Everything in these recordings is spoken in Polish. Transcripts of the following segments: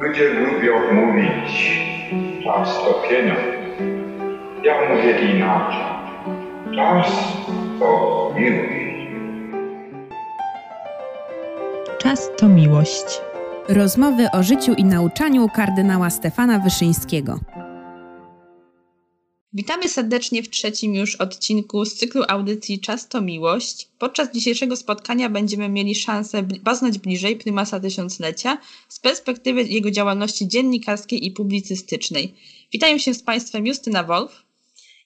Ludzie lubią mówić, czas to pieniądz. Ja mówię inaczej. Czas to miłość. Czas to miłość. Rozmowy o życiu i nauczaniu kardynała Stefana Wyszyńskiego. Witamy serdecznie w trzecim już odcinku z cyklu audycji Czas to Miłość. Podczas dzisiejszego spotkania będziemy mieli szansę poznać bliżej prymasa tysiąclecia z perspektywy jego działalności dziennikarskiej i publicystycznej. Witają się z Państwem Justyna Wolf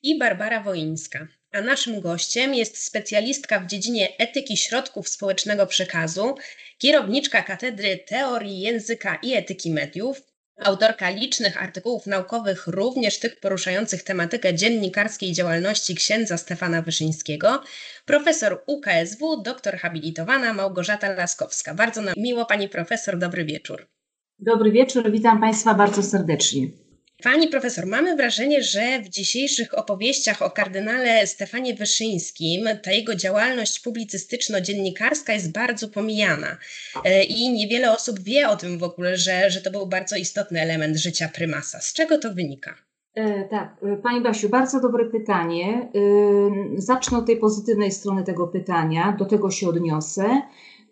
i Barbara Woińska. A naszym gościem jest specjalistka w dziedzinie etyki środków społecznego przekazu, kierowniczka Katedry Teorii Języka i Etyki Mediów, autorka licznych artykułów naukowych, również tych poruszających tematykę dziennikarskiej działalności księdza Stefana Wyszyńskiego, profesor UKSW, doktor habilitowana Małgorzata Laskowska. Bardzo nam miło Pani profesor, dobry wieczór. Dobry wieczór, witam Państwa bardzo serdecznie. Pani profesor, mamy wrażenie, że w dzisiejszych opowieściach o kardynale Stefanie Wyszyńskim ta jego działalność publicystyczno-dziennikarska jest bardzo pomijana e, i niewiele osób wie o tym w ogóle, że, że to był bardzo istotny element życia prymasa. Z czego to wynika? E, tak, e, Pani Basiu, bardzo dobre pytanie. E, zacznę od tej pozytywnej strony tego pytania, do tego się odniosę.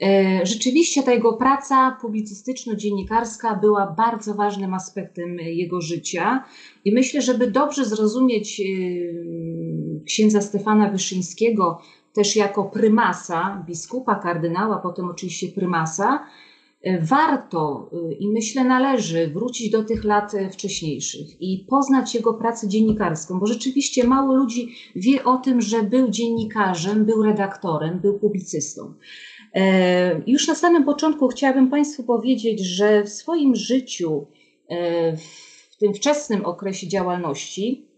E, rzeczywiście ta jego praca publicystyczno-dziennikarska była bardzo ważnym aspektem jego życia i myślę, żeby dobrze zrozumieć e, księdza Stefana Wyszyńskiego też jako prymasa, biskupa, kardynała, potem oczywiście prymasa, e, warto i myślę należy wrócić do tych lat wcześniejszych i poznać jego pracę dziennikarską, bo rzeczywiście mało ludzi wie o tym, że był dziennikarzem, był redaktorem, był publicystą. E, już na samym początku chciałabym Państwu powiedzieć, że w swoim życiu, e, w tym wczesnym okresie działalności,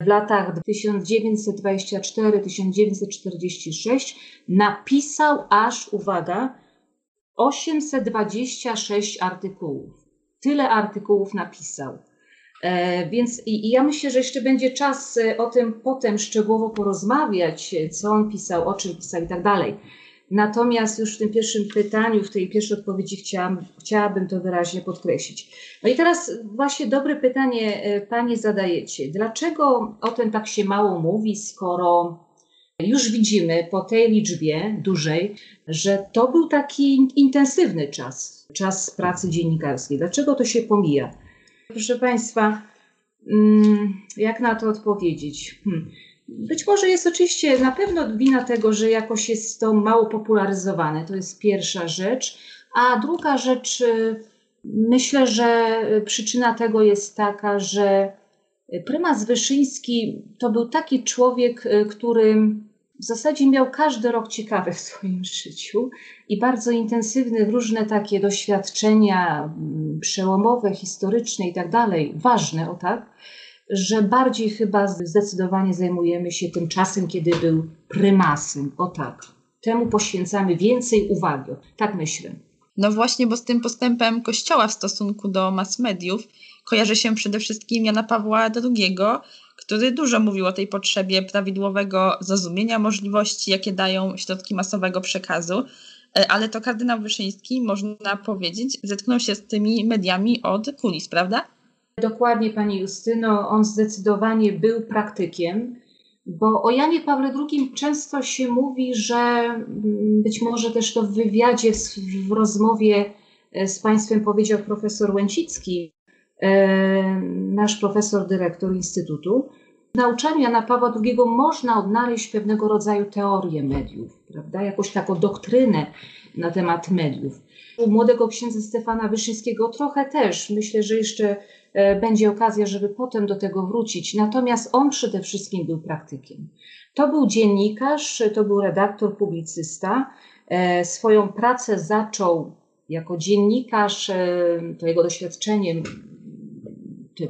w latach 1924-1946, napisał aż, uwaga, 826 artykułów. Tyle artykułów napisał. E, więc i, i, ja myślę, że jeszcze będzie czas o tym potem szczegółowo porozmawiać, co on pisał, o czym pisał i tak dalej. Natomiast już w tym pierwszym pytaniu, w tej pierwszej odpowiedzi chciałam, chciałabym to wyraźnie podkreślić. No i teraz właśnie dobre pytanie e, Panie zadajecie. Dlaczego o tym tak się mało mówi, skoro już widzimy po tej liczbie dużej, że to był taki intensywny czas, czas pracy dziennikarskiej. Dlaczego to się pomija? Proszę Państwa, mm, jak na to odpowiedzieć? Hmm. Być może jest oczywiście na pewno wina tego, że jakoś jest to mało popularyzowane. To jest pierwsza rzecz. A druga rzecz, y, myślę, że przyczyna tego jest taka, że prymas Wyszyński to był taki człowiek, y, który w zasadzie miał każdy rok ciekawy w swoim życiu i bardzo intensywny różne takie doświadczenia mm, przełomowe, historyczne i tak dalej, ważne, o tak że bardziej chyba zdecydowanie zajmujemy się tym czasem, kiedy był prymasem. O tak. Temu poświęcamy więcej uwagi. Tak myślę. No właśnie, bo z tym postępem Kościoła w stosunku do mass mediów kojarzy się przede wszystkim Jana Pawła II, który dużo mówił o tej potrzebie prawidłowego zrozumienia możliwości, jakie dają środki masowego przekazu. E, ale to kardynał Wyszyński, można powiedzieć, zetknął się z tymi mediami od kulis, prawda? Dokładnie, Pani Justyno, on zdecydowanie był praktykiem, bo o Janie Pawle II często się mówi, że mm, być może też to w wywiadzie, w rozmowie e, z Państwem powiedział profesor Łęcicki, e, nasz profesor, dyrektor Instytutu. W nauczaniu Jana Pawła II można odnaleźć pewnego rodzaju teorię mediów, prawda? jakąś taką doktrynę na temat mediów. U młodego księdza Stefana Wyszyńskiego trochę też. Myślę, że jeszcze będzie okazja, żeby potem do tego wrócić. Natomiast on przede wszystkim był praktykiem. To był dziennikarz, to był redaktor, publicysta. E, swoją pracę zaczął jako dziennikarz, e, to jego doświadczenie,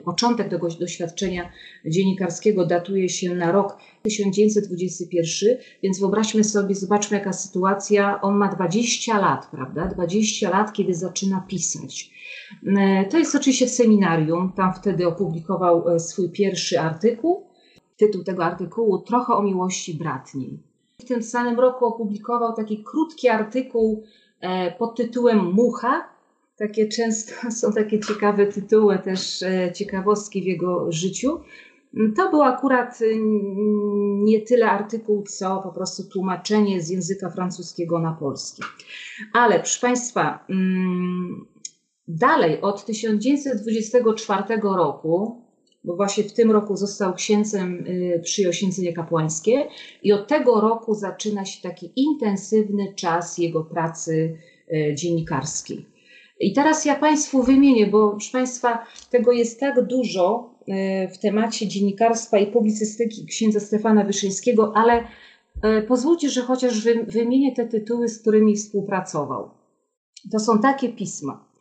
początek tego doświadczenia dziennikarskiego datuje się na rok 1921, więc wyobraźmy sobie, zobaczmy jaka sytuacja. On ma 20 lat, prawda? 20 lat, kiedy zaczyna pisać. E, to jest oczywiście w seminarium. Tam wtedy opublikował e, swój pierwszy artykuł. Tytuł tego artykułu Trochę o miłości bratniej. W tym samym roku opublikował taki krótki artykuł e, pod tytułem Mucha, takie często są takie ciekawe tytuły, też ciekawostki w jego życiu. To był akurat nie tyle artykuł, co po prostu tłumaczenie z języka francuskiego na polski. Ale proszę Państwa, mm, dalej od 1924 roku, bo właśnie w tym roku został księdzem y, przy oświęcenie kapłańskie i od tego roku zaczyna się taki intensywny czas jego pracy y, dziennikarskiej. I teraz ja Państwu wymienię, bo proszę Państwa, tego jest tak dużo, E, w temacie dziennikarstwa i publicystyki księdza Stefana Wyszyńskiego, ale pozwólcie, że chociaż wymienię te tytuły, z którymi współpracował. To są takie pisma.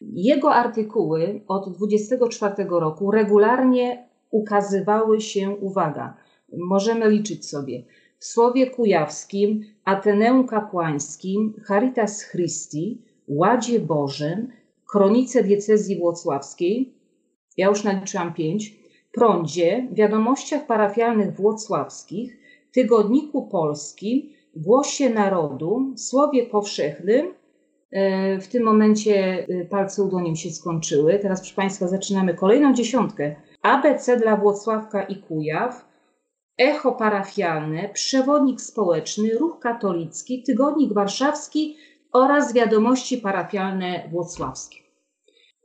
Jego artykuły od 24 roku regularnie ukazywały się, uwaga, możemy liczyć sobie, w Słowie Kujawskim, Ateneum Kapłańskim, Caritas Christi, Ładzie Bożym, Kronice Diecezji Włocławskiej, ja już naliczyłam pięć, prądzie, wiadomościach parafialnych włocławskich, tygodniku polskim, głosie narodu, słowie powszechnym. E, w tym momencie e, palce u nim się skończyły. Teraz, proszę Państwa, zaczynamy kolejną dziesiątkę. ABC dla Włocławka i Kujaw, echo parafialne, przewodnik społeczny, ruch katolicki, tygodnik warszawski oraz wiadomości parafialne włocławskie.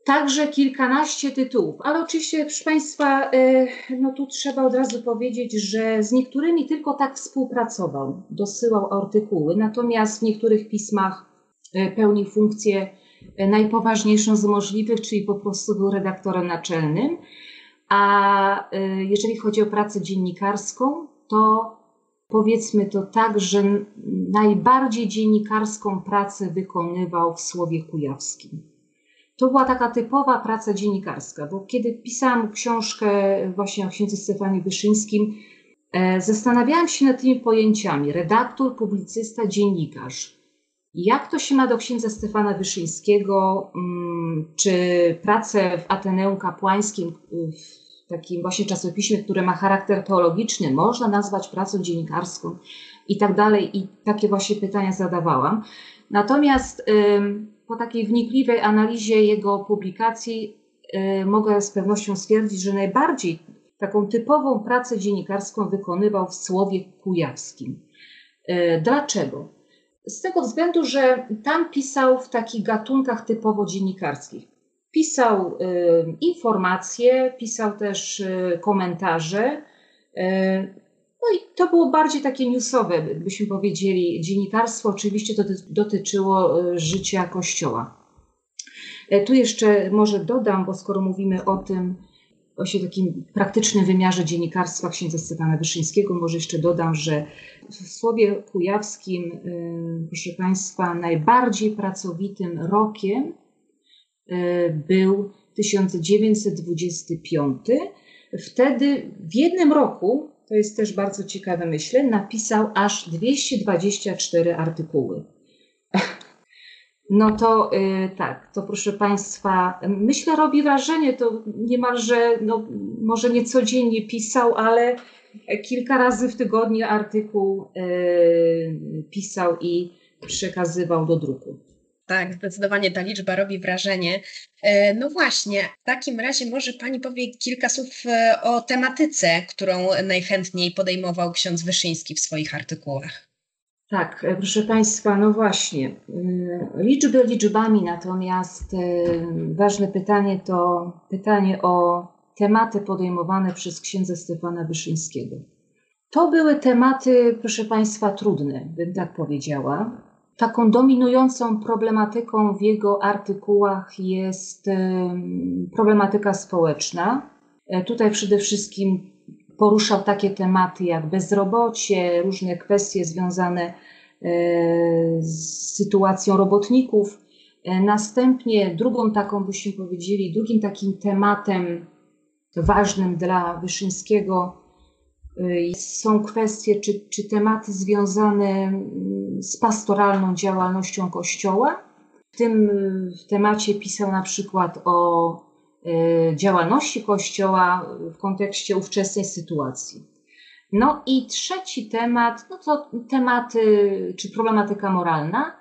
Także kilkanaście tytułów, ale oczywiście, proszę Państwa, e, no tu trzeba od razu powiedzieć, że z niektórymi tylko tak współpracował, dosyłał artykuły, natomiast w niektórych pismach pełnił funkcję e, najpoważniejszą z możliwych, czyli po prostu był redaktorem naczelnym. A jeżeli chodzi o pracę dziennikarską, to powiedzmy to tak, że najbardziej dziennikarską pracę wykonywał w Słowie Kujawskim to była taka typowa praca dziennikarska, bo kiedy pisałam książkę właśnie o księdzu Stefanie Wyszyńskim, e, zastanawiałam się nad tymi pojęciami redaktor, publicysta, dziennikarz. Jak to się ma do księdza Stefana Wyszyńskiego, mm, czy pracę w Ateneum Kapłańskim, w takim właśnie czasopiśmie, które ma charakter teologiczny, można nazwać pracą dziennikarską i tak dalej. I takie właśnie pytania zadawałam. Natomiast po takiej wnikliwej analizie jego publikacji y, mogę z pewnością stwierdzić, że najbardziej taką typową pracę dziennikarską wykonywał w Słowie Kujawskim. Y, dlaczego? Z tego względu, że tam pisał w takich gatunkach typowo dziennikarskich. Pisał y, informacje, pisał też komentarze, no i to było bardziej takie newsowe, byśmy powiedzieli. Dziennikarstwo oczywiście to dotyczyło e, życia Kościoła. E, tu jeszcze może dodam, bo skoro mówimy o tym, właśnie takim praktycznym wymiarze dziennikarstwa księdza Stefana Wyszyńskiego, może jeszcze dodam, że w Słowie Kujawskim, e, proszę Państwa, najbardziej pracowitym rokiem był 1925. Wtedy w jednym roku to jest też bardzo ciekawe, myślę, napisał aż 224 artykuły. No to yy, tak, to proszę Państwa, myślę, robi wrażenie, to niemalże, no, może nie codziennie pisał, ale kilka razy w tygodniu artykuł yy, pisał i przekazywał do druku. Tak, zdecydowanie ta liczba robi wrażenie. E, no właśnie, w takim razie może Pani powie kilka słów e, o tematyce, którą najchętniej podejmował ksiądz Wyszyński w swoich artykułach. Tak, e, proszę Państwa, no właśnie. Liczby liczbami, natomiast ważne pytanie to pytanie o tematy podejmowane przez księdza Stefana Wyszyńskiego. To były tematy, proszę Państwa, trudne, bym tak powiedziała Taką dominującą problematyką w jego artykułach jest problematyka społeczna. E, tutaj przede wszystkim poruszał takie tematy jak bezrobocie, różne kwestie związane e, z sytuacją robotników. E, następnie drugą taką, byśmy powiedzieli, drugim takim tematem ważnym dla Wyszyńskiego Y, są kwestie czy, czy tematy związane mm, z pastoralną działalnością Kościoła. W tym temacie pisał na przykład o działalności Kościoła w kontekście ówczesnej sytuacji. No i trzeci temat, no to tematy czy problematyka moralna.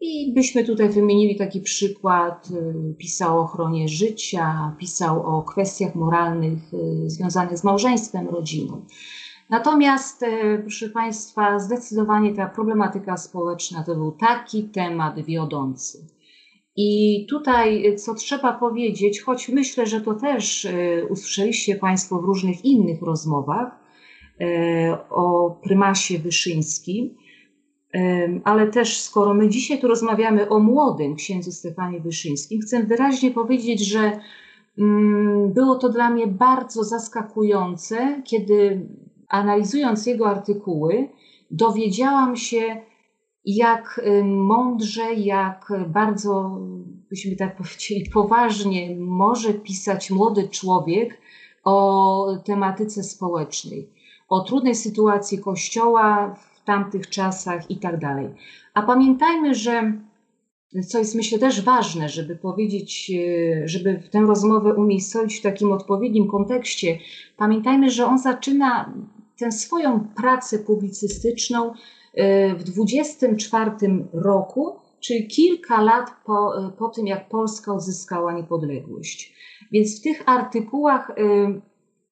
I byśmy tutaj wymienili taki przykład, y, pisał o ochronie życia, pisał o kwestiach moralnych y, związanych z małżeństwem, rodziną. Natomiast, y, proszę Państwa, zdecydowanie ta problematyka społeczna to był taki temat wiodący. I tutaj, co trzeba powiedzieć, choć myślę, że to też usłyszeliście Państwo w różnych innych rozmowach o prymasie Wyszyńskim, ale też skoro my dzisiaj tu rozmawiamy o młodym księdzu Stefanie Wyszyńskim, chcę wyraźnie powiedzieć, że mm, było to dla mnie bardzo zaskakujące, kiedy analizując jego artykuły, dowiedziałam się, jak mądrze, jak bardzo, byśmy tak powiedzieli, poważnie może pisać młody człowiek o tematyce społecznej, o trudnej sytuacji Kościoła w tamtych czasach i tak dalej. A pamiętajmy, że co jest myślę też ważne, żeby powiedzieć, e, żeby tę rozmowę umiejscowić w takim odpowiednim kontekście, pamiętajmy, że on zaczyna tę swoją pracę publicystyczną w 24 roku, czyli kilka lat po, e, po tym, jak Polska uzyskała niepodległość. Więc w tych artykułach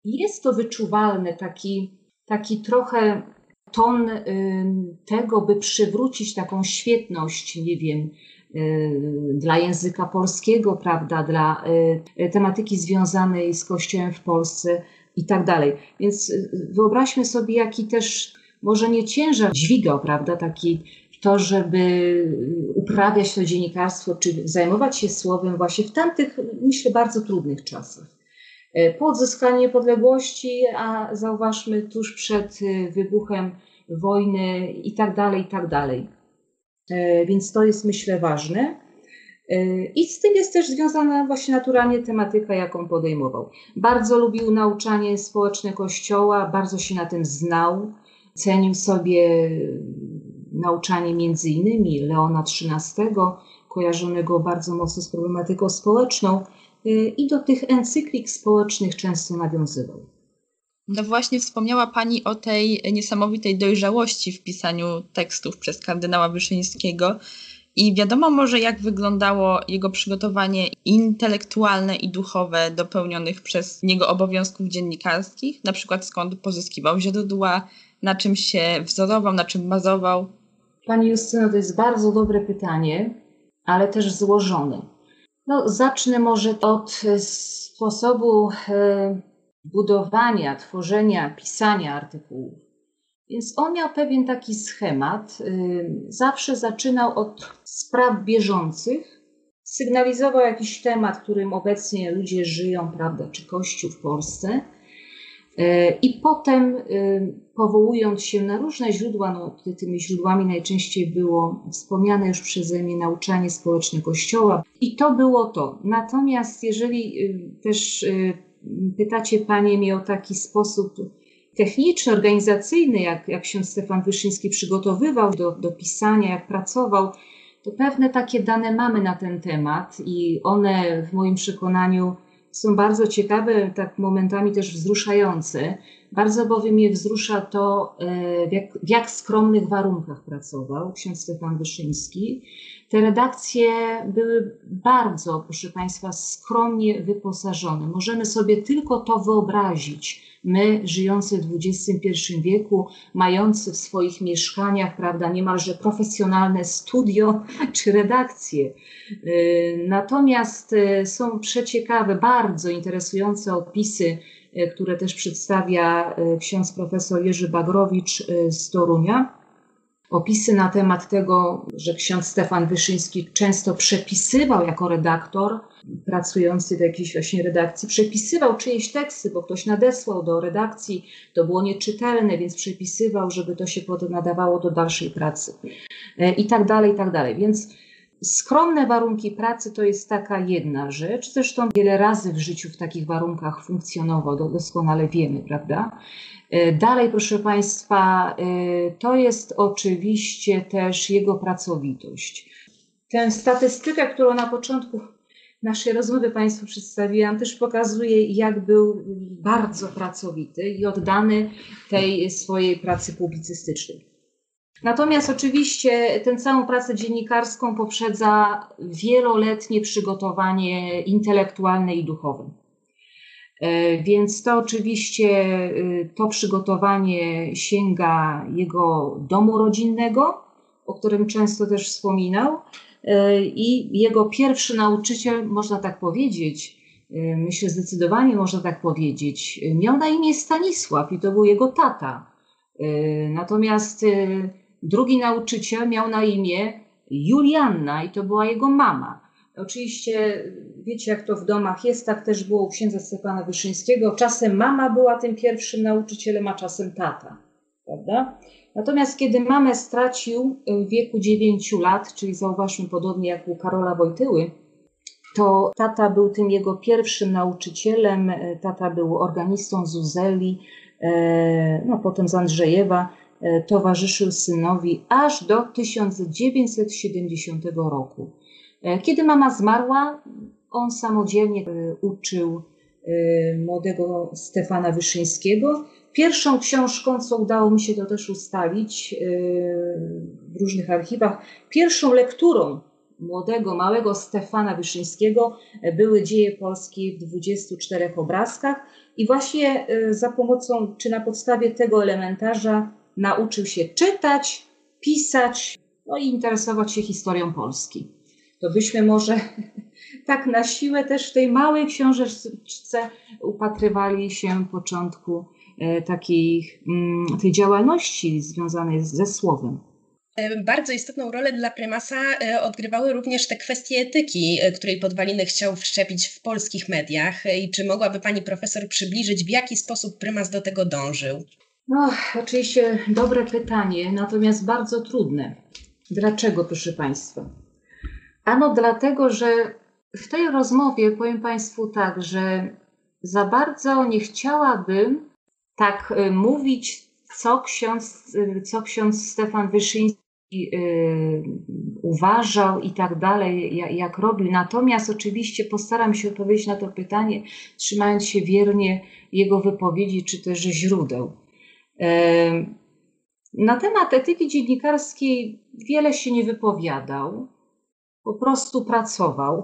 jest to wyczuwalny taki, taki trochę ton tego, by przywrócić taką świetność, nie wiem, y, dla języka polskiego, prawda, dla y, tematyki związanej z Kościołem w Polsce i tak dalej. Więc y, wyobraźmy sobie, jaki też może nie ciężar dźwigał, prawda, taki to, żeby uprawiać to dziennikarstwo, czy zajmować się słowem właśnie w tamtych, myślę, bardzo trudnych czasach. E, po odzyskaniu niepodległości, a zauważmy tuż przed e, wybuchem wojny i tak dalej, i tak dalej. E, więc to jest myślę ważne. I z tym jest też związana właśnie naturalnie tematyka, jaką podejmował. Bardzo lubił nauczanie społeczne Kościoła, bardzo się na tym znał. Cenił sobie nauczanie między innymi Leona XIII, kojarzonego bardzo mocno z problematyką społeczną. Y, i do tych encyklik społecznych często nawiązywał. No właśnie wspomniała Pani o tej niesamowitej dojrzałości w pisaniu tekstów przez kardynała Wyszyńskiego. I wiadomo może, jak wyglądało jego przygotowanie intelektualne i duchowe dopełnionych przez niego obowiązków dziennikarskich, na przykład skąd pozyskiwał źródła, na czym się wzorował, na czym bazował. Pani Justyno, to jest bardzo dobre pytanie, ale też złożone. No, zacznę może od e, sposobu e, budowania, tworzenia, pisania artykułów. Więc on miał pewien taki schemat. E, zawsze zaczynał od spraw bieżących, sygnalizował jakiś temat, którym obecnie ludzie żyją, prawda, czy Kościół w Polsce I potem, e, powołując się na różne źródła, no, tymi źródłami najczęściej było wspomniane już przeze mnie nauczanie społeczne Kościoła, i to było to. Natomiast jeżeli e, też pytacie Panie mnie o taki sposób techniczny, organizacyjny, jak, jak się Stefan Wyszyński przygotowywał do, do pisania, jak pracował, to pewne takie dane mamy na ten temat i one w moim przekonaniu są bardzo ciekawe, tak momentami też wzruszające. Bardzo bowiem mnie wzrusza to, e, w jak, w jak skromnych warunkach pracował ksiądz Stefan Wyszyński. Te redakcje były bardzo, proszę Państwa, skromnie wyposażone. Możemy sobie tylko to wyobrazić my żyjący w XXI wieku, mający w swoich mieszkaniach, prawda, niemalże profesjonalne studio czy redakcje. Y, natomiast y, są przeciekawe, bardzo interesujące opisy, y, które też przedstawia ksiądz profesor Jerzy Bagrowicz z Torunia opisy na temat tego, że ksiądz Stefan Wyszyński często przepisywał jako redaktor, pracujący w jakiejś właśnie redakcji, przepisywał czyjeś teksty, bo ktoś nadesłał do redakcji, to było nieczytelne, więc przepisywał, żeby to się potem nadawało do dalszej pracy. E, I tak dalej, i tak dalej. Więc skromne warunki pracy to jest taka jedna rzecz. Zresztą wiele razy w życiu w takich warunkach funkcjonował, doskonale wiemy, prawda? E, dalej, proszę Państwa, e, to jest oczywiście też jego pracowitość. Tę statystykę, którą na początku naszej rozmowy Państwu przedstawiłam, też pokazuje, jak był bardzo pracowity i oddany tej swojej pracy publicystycznej. Natomiast oczywiście tę całą pracę dziennikarską poprzedza wieloletnie przygotowanie intelektualne i duchowe. E, więc to oczywiście y, to przygotowanie sięga jego domu rodzinnego, o którym często też wspominał. E, I jego pierwszy nauczyciel, można tak powiedzieć, e, myślę zdecydowanie można tak powiedzieć, miał na imię Stanisław i to był jego tata. Natomiast drugi nauczyciel miał na imię Julianna i to była jego mama. Oczywiście wiecie, jak to w domach jest, tak też było u księdza Stefana Wyszyńskiego. Czasem mama była tym pierwszym nauczycielem, a czasem tata. Prawda? Natomiast kiedy mamę stracił w wieku 9 lat, czyli zauważmy podobnie jak u Karola Wojtyły, to tata był tym jego pierwszym nauczycielem. Tata był organistą z Uzeli, e, no potem z Andrzejewa. E, towarzyszył synowi aż do 1970 roku. E, kiedy mama zmarła, on samodzielnie e, uczył młodego Stefana Wyszyńskiego. Pierwszą książką, co udało mi się to też ustalić w różnych archiwach, pierwszą lekturą młodego, małego Stefana Wyszyńskiego były dzieje polskie w 24 obrazkach i właśnie za pomocą, czy na podstawie tego elementarza nauczył się czytać, pisać, no i interesować się historią Polski to byśmy może tak na siłę też w tej małej książeczce upatrywali się początku e, takiej mm, tej działalności związanej ze słowem. E, bardzo istotną rolę dla prymasa e, odgrywały również te kwestie etyki, której podwaliny chciał wszczepić w polskich mediach. I czy mogłaby pani profesor przybliżyć, w jaki sposób prymas do tego dążył? No, oczywiście dobre pytanie, natomiast bardzo trudne. Dlaczego, proszę Państwa? Ano dlatego, że w tej rozmowie powiem Państwu tak, że za bardzo nie chciałabym tak y, mówić, co ksiądz, y, co ksiądz Stefan Wyszyński y, uważał i tak dalej, jak, jak robił. Natomiast oczywiście postaram się odpowiedzieć na to pytanie, trzymając się wiernie jego wypowiedzi czy też źródeł. Na temat etyki dziennikarskiej wiele się nie wypowiadał po prostu pracował.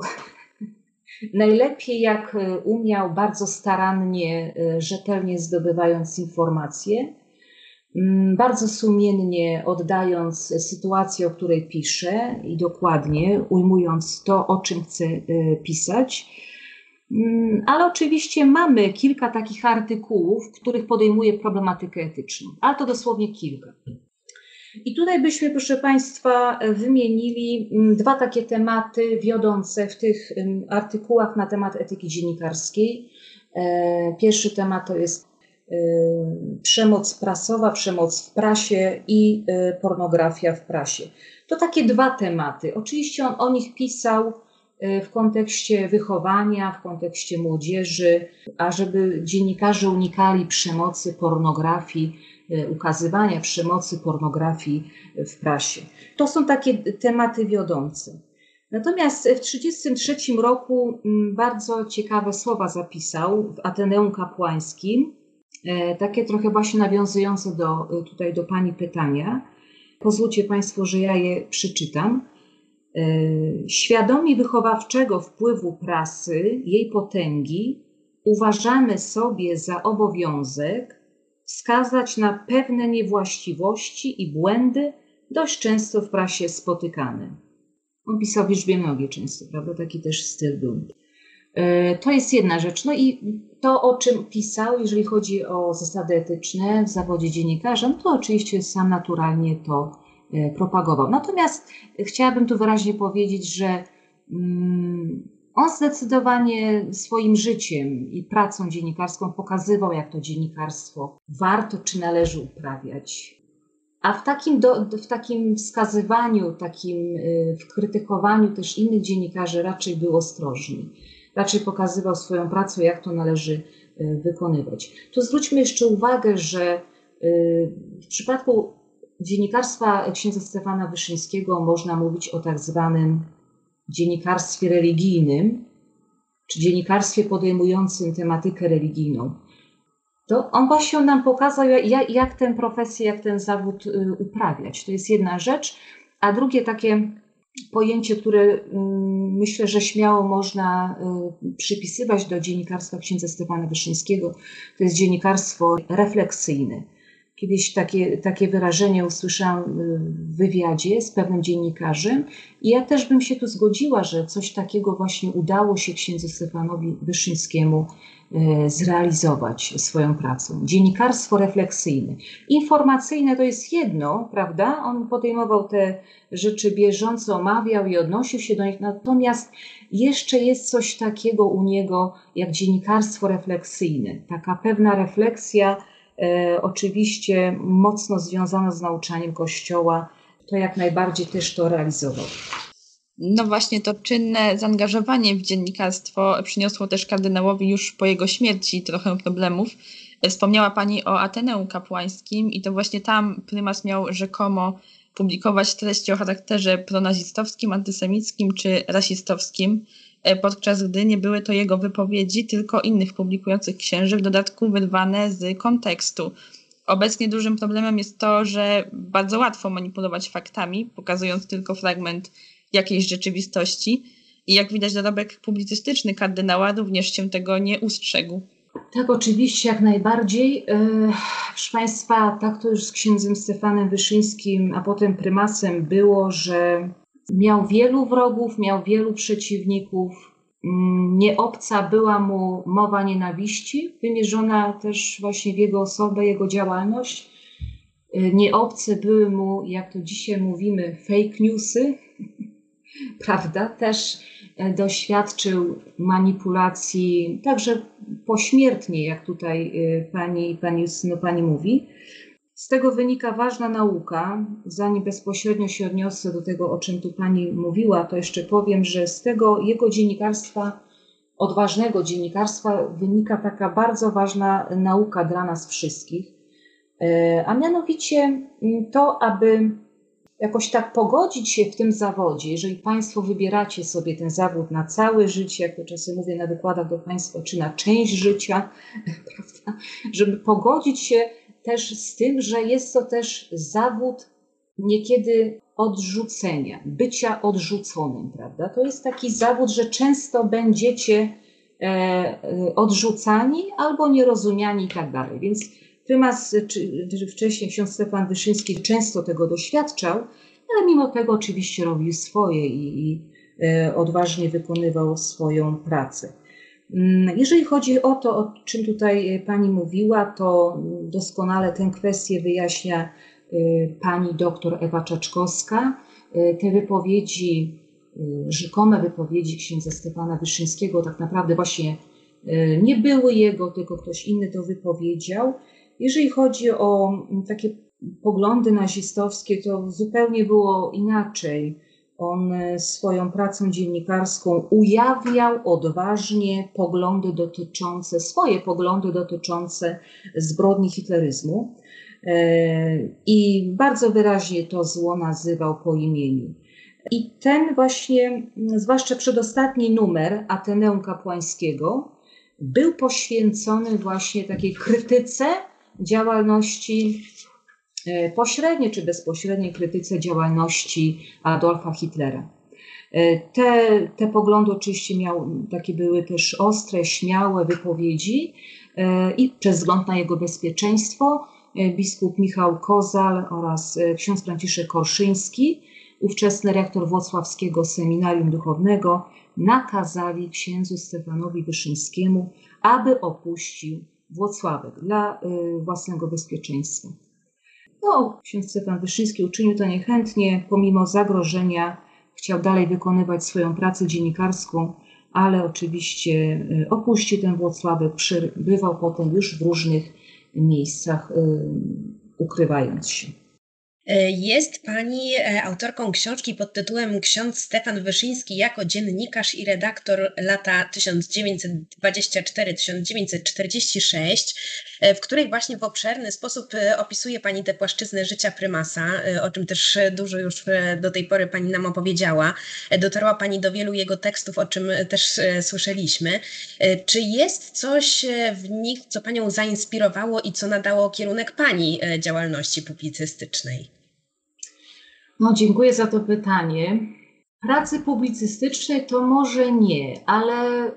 Najlepiej jak e, umiał, bardzo starannie, e, rzetelnie zdobywając informacje, bardzo sumiennie oddając sytuację, o której pisze i dokładnie ujmując to, o czym chce e, pisać. Mm, ale oczywiście mamy kilka takich artykułów, w których podejmuje problematykę etyczną, ale to dosłownie kilka. I tutaj byśmy, proszę Państwa, wymienili mm, dwa takie tematy wiodące w tych artykułach na temat etyki dziennikarskiej. E, pierwszy temat to jest e, przemoc prasowa, przemoc w prasie i e, pornografia w prasie. To takie dwa tematy. Oczywiście on o nich pisał w kontekście wychowania, w kontekście młodzieży, ażeby dziennikarze unikali przemocy, pornografii, E, ukazywania przemocy, pornografii w prasie. To są takie tematy wiodące. Natomiast w 1933 roku mm, bardzo ciekawe słowa zapisał w Ateneum Kapłańskim, takie trochę właśnie nawiązujące do, tutaj do Pani pytania. Pozwólcie Państwo, że ja je przeczytam. Świadomi wychowawczego wpływu prasy, jej potęgi, uważamy sobie za obowiązek wskazać na pewne niewłaściwości i błędy dość często w prasie spotykane. On pisał w liczbie często, prawda? Taki też styl był. E, to jest jedna rzecz. No i to, o czym pisał, jeżeli chodzi o zasady etyczne w zawodzie dziennikarza, no to oczywiście sam naturalnie to e, propagował. Natomiast chciałabym tu wyraźnie powiedzieć, że mm, on zdecydowanie swoim życiem i pracą dziennikarską pokazywał, jak to dziennikarstwo warto czy należy uprawiać. A w takim, do, w takim wskazywaniu, takim y, w krytykowaniu też innych dziennikarzy raczej był ostrożny. Raczej pokazywał swoją pracę, jak to należy y, wykonywać. Tu zwróćmy jeszcze uwagę, że y, w przypadku dziennikarstwa księdza Stefana Wyszyńskiego można mówić o tak zwanym dziennikarstwie religijnym, czy dziennikarstwie podejmującym tematykę religijną. to on właśnie nam pokazał, jak, jak tę profesję, jak ten zawód y, uprawiać. To jest jedna rzecz. A drugie takie pojęcie, które mm, myślę, że śmiało można y, przypisywać do dziennikarstwa księdza Stefana Wyszyńskiego, to jest dziennikarstwo refleksyjne. Kiedyś takie, takie wyrażenie usłyszałam y, w wywiadzie z pewnym dziennikarzem i ja też bym się tu zgodziła, że coś takiego właśnie udało się księdzu Stefanowi Wyszyńskiemu y, zrealizować swoją pracą. Dziennikarstwo refleksyjne. Informacyjne to jest jedno, prawda? On podejmował te rzeczy bieżąco, omawiał i odnosił się do nich, natomiast jeszcze jest coś takiego u niego jak dziennikarstwo refleksyjne. Taka pewna refleksja, oczywiście mocno związana z nauczaniem Kościoła, to jak najbardziej też to realizował. No właśnie to czynne zaangażowanie w dziennikarstwo przyniosło też kardynałowi już po jego śmierci trochę problemów. Wspomniała Pani o Ateneum Kapłańskim i to właśnie tam prymas miał rzekomo publikować treści o charakterze pronazistowskim, antysemickim czy rasistowskim. E, podczas gdy nie były to jego wypowiedzi, tylko innych publikujących księży, w dodatku wyrwane z kontekstu. Obecnie dużym problemem jest to, że bardzo łatwo manipulować faktami, pokazując tylko fragment jakiejś rzeczywistości. I jak widać, dorobek publicystyczny kardynała również się tego nie ustrzegł. Tak, oczywiście, jak najbardziej. E, proszę Państwa, tak to już z księdzem Stefanem Wyszyńskim, a potem prymasem było, że Miał wielu wrogów, miał wielu przeciwników. Mm, nie obca była mu mowa nienawiści, wymierzona też właśnie w jego osobę, jego działalność. Y, nie obce były mu, jak to dzisiaj mówimy, fake newsy, prawda? Też e, doświadczył manipulacji, także pośmiertnie, jak tutaj y, pani, pani, no, pani mówi. Z tego wynika ważna nauka. Zanim bezpośrednio się odniosę do tego, o czym tu Pani mówiła, to jeszcze powiem, że z tego jego dziennikarstwa, odważnego dziennikarstwa, wynika taka bardzo ważna nauka dla nas wszystkich, e, a mianowicie mm, to, aby jakoś tak pogodzić się w tym zawodzie, jeżeli Państwo wybieracie sobie ten zawód na całe życie, jak to czasem mówię na wykładach do Państwa, czy na część życia, prawda, żeby pogodzić się też z tym, że jest to też zawód niekiedy odrzucenia, bycia odrzuconym, prawda? To jest taki zawód, że często będziecie e, e odrzucani albo nierozumiani i tak dalej. Więc prymas, czy, wcześniej ksiądz Stefan Wyszyński często tego doświadczał, ale mimo tego oczywiście robił swoje i, i e, odważnie wykonywał swoją pracę. Mm, jeżeli chodzi o to, o czym tutaj e, Pani mówiła, to doskonale tę kwestię wyjaśnia e, Pani doktor Ewa Czaczkowska. E, te wypowiedzi, rzekome wypowiedzi księdza Stefana Wyszyńskiego tak naprawdę właśnie nie były jego, tylko ktoś inny to wypowiedział. Jeżeli chodzi o takie poglądy nazistowskie, to zupełnie było inaczej. On e, swoją pracą dziennikarską ujawniał odważnie poglądy dotyczące, swoje poglądy dotyczące zbrodni hitleryzmu e, i bardzo wyraźnie to zło nazywał po imieniu. I ten właśnie, zwłaszcza przedostatni numer Ateneum Kapłańskiego, był poświęcony właśnie takiej krytyce działalności pośredniej czy bezpośredniej krytyce działalności Adolfa Hitlera. E, te, te poglądy oczywiście miał, takie były też ostre, śmiałe wypowiedzi e, i przez wzgląd na jego bezpieczeństwo biskup Michał Kozal oraz ksiądz Franciszek Korszyński, ówczesny rektor Włocławskiego Seminarium Duchownego, nakazali księdzu Stefanowi Wyszyńskiemu, aby opuścił Włocławek dla własnego bezpieczeństwa. No, ksiądz Stefan Wyszyński uczynił to niechętnie, pomimo zagrożenia chciał dalej wykonywać swoją pracę dziennikarską, ale oczywiście y, opuścił ten Włocławek, przebywał potem już w różnych miejscach, y, ukrywając się. E, jest Pani e, autorką książki pod tytułem Ksiądz Stefan Wyszyński jako dziennikarz i redaktor lata 1924-1946, e, w której właśnie w obszerny sposób opisuje Pani tę płaszczyznę życia prymasa, o czym też dużo już do tej pory Pani nam opowiedziała. Dotarła Pani do wielu jego tekstów, o czym też słyszeliśmy. Czy jest coś w nich, co Panią zainspirowało i co nadało kierunek Pani działalności publicystycznej? No, dziękuję za to pytanie. Pracy publicystycznej to może nie, ale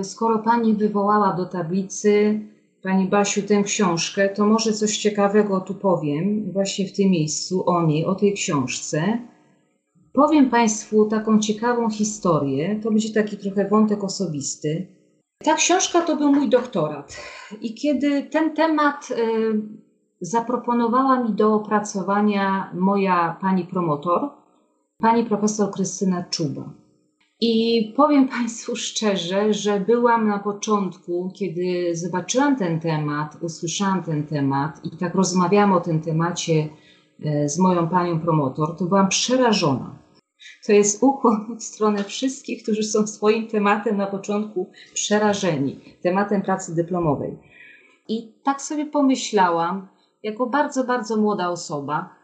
y, skoro Pani wywołała do tablicy, Pani Basiu, tę książkę, to może coś ciekawego tu powiem właśnie w tym miejscu o niej, o tej książce. Powiem Państwu taką ciekawą historię, to będzie taki trochę wątek osobisty. Ta książka to był mój doktorat i kiedy ten temat y, zaproponowała mi do opracowania moja pani promotor, pani profesor Krystyna Czuba. I powiem Państwu szczerze, że byłam na początku, kiedy zobaczyłam ten temat, usłyszałam ten temat i tak rozmawiałam o tym temacie e, z moją panią promotor, to byłam przerażona. To jest ukłon w stronę wszystkich, którzy są swoim tematem na początku przerażeni, tematem pracy dyplomowej. I tak sobie pomyślałam, jako bardzo, bardzo młoda osoba,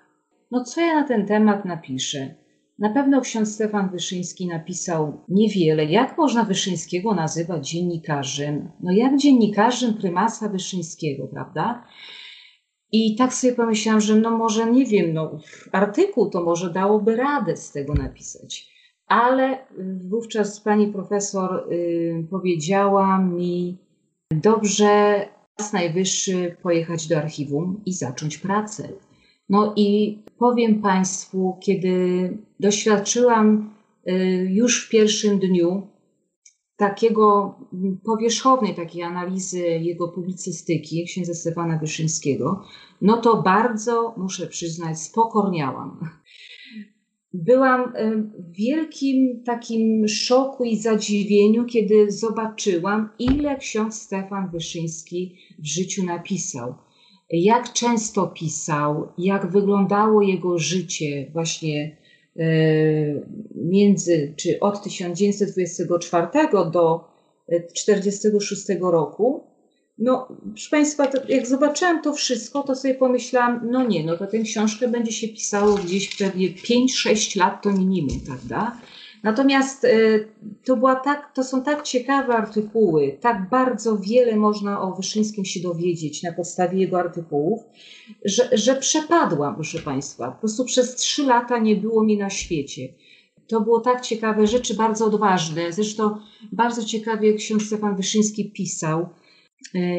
no co ja na ten temat napiszę? Na pewno ksiądz Stefan Wyszyński napisał niewiele. Jak można Wyszyńskiego nazywać dziennikarzem? No jak dziennikarzem prymasa Wyszyńskiego, prawda? I tak sobie pomyślałam, że no może nie wiem, no artykuł to może dałoby radę z tego napisać. Ale wówczas pani profesor y, powiedziała mi, dobrze, czas najwyższy pojechać do archiwum i zacząć pracę. No i powiem Państwu, kiedy doświadczyłam y, już w pierwszym dniu takiego powierzchownej takiej analizy jego publicystyki, księdza Stefana Wyszyńskiego, no to bardzo, muszę przyznać, spokorniałam byłam w wielkim takim szoku i zadziwieniu, kiedy zobaczyłam, ile ksiądz Stefan Wyszyński w życiu napisał. Jak często pisał, jak wyglądało jego życie właśnie e, między, czy od 1924 do 1946 roku, no, proszę Państwa, to jak zobaczyłam to wszystko, to sobie pomyślałam, no nie, no to tę książkę będzie się pisało gdzieś pewnie 5-6 lat to minimum, prawda? Natomiast y, to, była tak, to są tak ciekawe artykuły, tak bardzo wiele można o Wyszyńskim się dowiedzieć na podstawie jego artykułów, że, że przepadłam, proszę Państwa. Po prostu przez trzy lata nie było mi na świecie. To było tak ciekawe, rzeczy bardzo odważne. Zresztą bardzo ciekawie ksiądz Stefan Wyszyński pisał, E,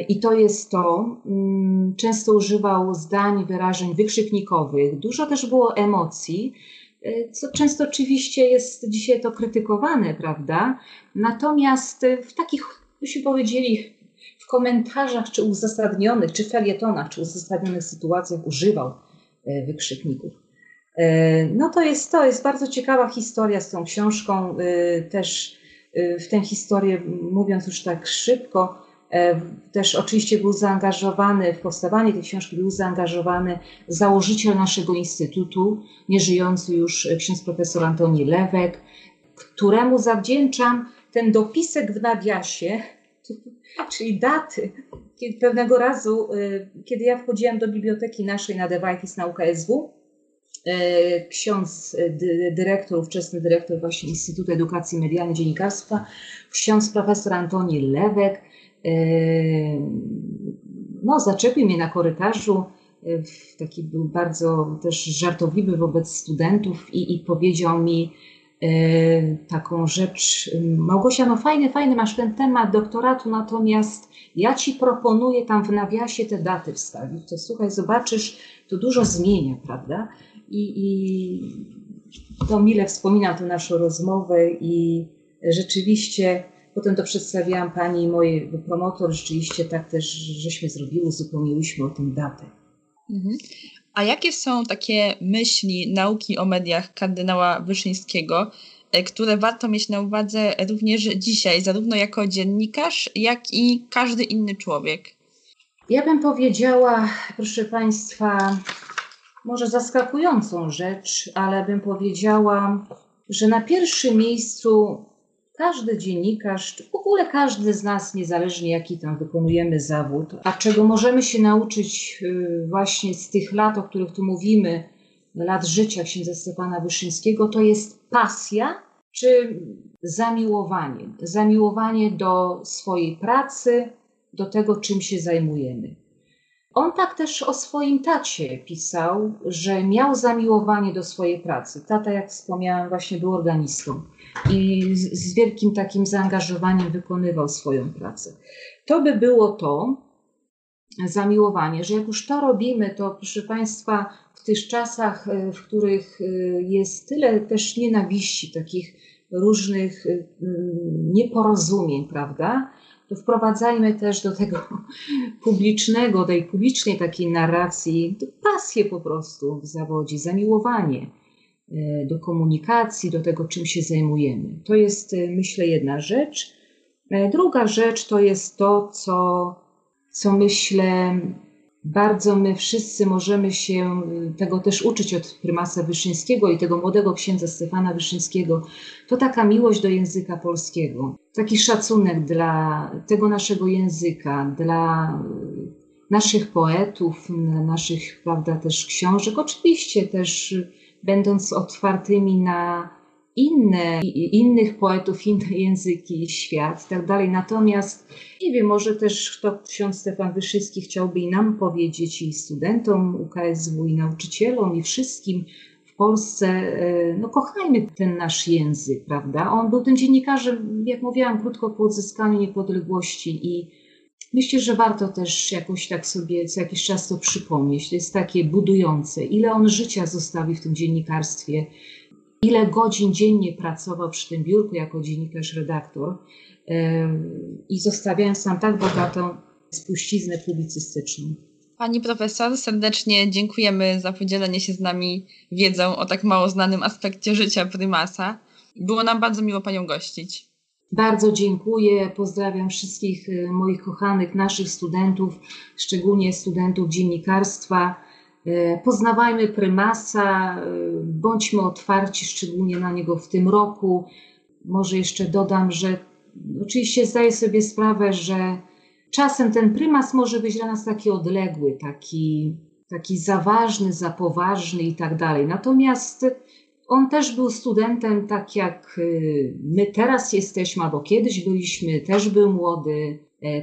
I to jest to. Mm, często używał zdań, wyrażeń wykrzyknikowych. Dużo też było emocji, e, co często oczywiście jest dzisiaj to krytykowane, prawda? Natomiast w takich, byśmy powiedzieli, w komentarzach, czy uzasadnionych, czy felietonach, czy uzasadnionych sytuacjach używał e, wykrzykników. No to jest to, jest bardzo ciekawa historia z tą książką. Też w tę historię, mówiąc już tak szybko, E, też oczywiście był zaangażowany w powstawanie tej książki, był zaangażowany założyciel naszego instytutu, nieżyjący już ksiądz profesor Antoni Lewek, któremu zawdzięczam ten dopisek w nawiasie, czyli daty. Pewnego razu, e, kiedy ja wchodziłam do biblioteki naszej na Dewajtis na UKSW, e, ksiądz dyrektor, ówczesny dyrektor właśnie Instytutu Edukacji Medialnej Dziennikarstwa, ksiądz profesor Antoni Lewek, no, zaczepił mnie na korytarzu. Taki był bardzo też żartobliwy wobec studentów i, i powiedział mi taką rzecz: Małgosia, no fajny, fajny masz ten temat doktoratu, natomiast ja ci proponuję tam w nawiasie te daty wstawić. To słuchaj, zobaczysz, to dużo zmienia, prawda? I, i to mile wspominam tę naszą rozmowę i rzeczywiście Potem to przedstawiałam pani i mojej promotor. Rzeczywiście tak też żeśmy zrobiły, uzupełniłyśmy o tę datę. Mhm. A jakie są takie myśli nauki o mediach kardynała Wyszyńskiego, e, które warto mieć na uwadze również dzisiaj, zarówno jako dziennikarz, jak i każdy inny człowiek? Ja bym powiedziała, proszę Państwa, może zaskakującą rzecz, ale bym powiedziała, że na pierwszym miejscu każdy dziennikarz, w ogóle każdy z nas, niezależnie jaki tam wykonujemy zawód, a czego możemy się nauczyć y, właśnie z tych lat, o których tu mówimy, lat życia księdza Stefana Wyszyńskiego, to jest pasja czy zamiłowanie. Zamiłowanie do swojej pracy, do tego, czym się zajmujemy. On tak też o swoim tacie pisał, że miał zamiłowanie do swojej pracy. Tata, jak wspomniałam, właśnie był organistą i z, wielkim takim zaangażowaniem wykonywał swoją pracę. To by było to zamiłowanie, że jak już to robimy, to proszę Państwa, w tych czasach, e, w których e, jest tyle też nienawiści, takich różnych e, nieporozumień, prawda? To wprowadzajmy też do tego publicznego, tej publicznej takiej narracji, pasję po prostu w zawodzie, zamiłowanie do komunikacji, do tego, czym się zajmujemy. To jest, myślę, jedna rzecz. Druga rzecz to jest to, co, co myślę, bardzo my wszyscy możemy się tego też uczyć od prymasa Wyszyńskiego i tego młodego księdza Stefana Wyszyńskiego, to taka miłość do języka polskiego, taki szacunek dla tego naszego języka, dla naszych poetów, naszych, prawda, też książek, oczywiście też będąc otwartymi na inne, innych poetów, inne języki, świat i tak dalej. Natomiast nie wiem, może też to ksiądz Stefan Wyszyński chciałby i nam powiedzieć, i studentom UKSW, i nauczycielom, i wszystkim w Polsce, e, no kochajmy ten nasz język, prawda? On był tym dziennikarzem, jak mówiłam, krótko po odzyskaniu niepodległości i myślę, że warto też jakoś tak sobie co jakiś czas to przypomnieć. To jest takie budujące. Ile on życia zostawi w tym dziennikarstwie, ile godzin dziennie pracował przy tym biurku jako dziennikarz, redaktor i zostawiając nam tak bogatą spuściznę publicystyczną. Pani profesor, serdecznie dziękujemy za podzielenie się z nami wiedzą o tak mało znanym aspekcie życia prymasa. Było nam bardzo miło Panią gościć. Bardzo dziękuję. Pozdrawiam wszystkich e, moich kochanych, naszych studentów, szczególnie studentów dziennikarstwa. E, poznawajmy prymasa, e, bądźmy otwarci szczególnie na niego w tym roku. Może jeszcze dodam, że oczywiście zdaję sobie sprawę, że czasem ten prymas może być dla nas taki odległy, taki, taki za ważny, za poważny i tak dalej. Natomiast on też był studentem, tak jak e, my teraz jesteśmy, albo kiedyś byliśmy, też był młody,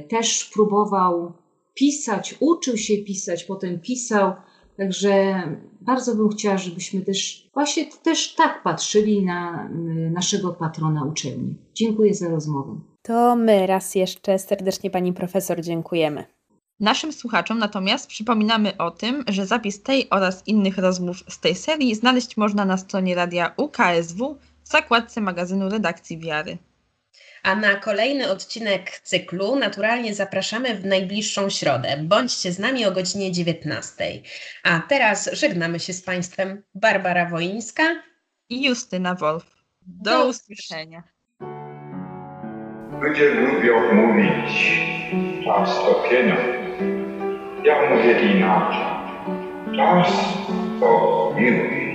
też próbował pisać, uczył się pisać, potem pisał. Także bardzo bym chciała, żebyśmy też właśnie też tak patrzyli na naszego patrona uczelni. Dziękuję za rozmowę. To my raz jeszcze serdecznie pani profesor dziękujemy. Naszym słuchaczom natomiast przypominamy o tym, że zapis tej oraz innych rozmów z tej serii znaleźć można na stronie radia UKSW w zakładce magazynu redakcji Wiary. A na kolejny odcinek cyklu naturalnie zapraszamy w najbliższą środę. Bądźcie z nami o godzinie 19. A teraz żegnamy się z Państwem Barbara Woińska i Justyna Wolf. Do, Do usłyszenia. Ludzie lubią mówić czas topienia. Ja mówię inaczej. Czas to miłość.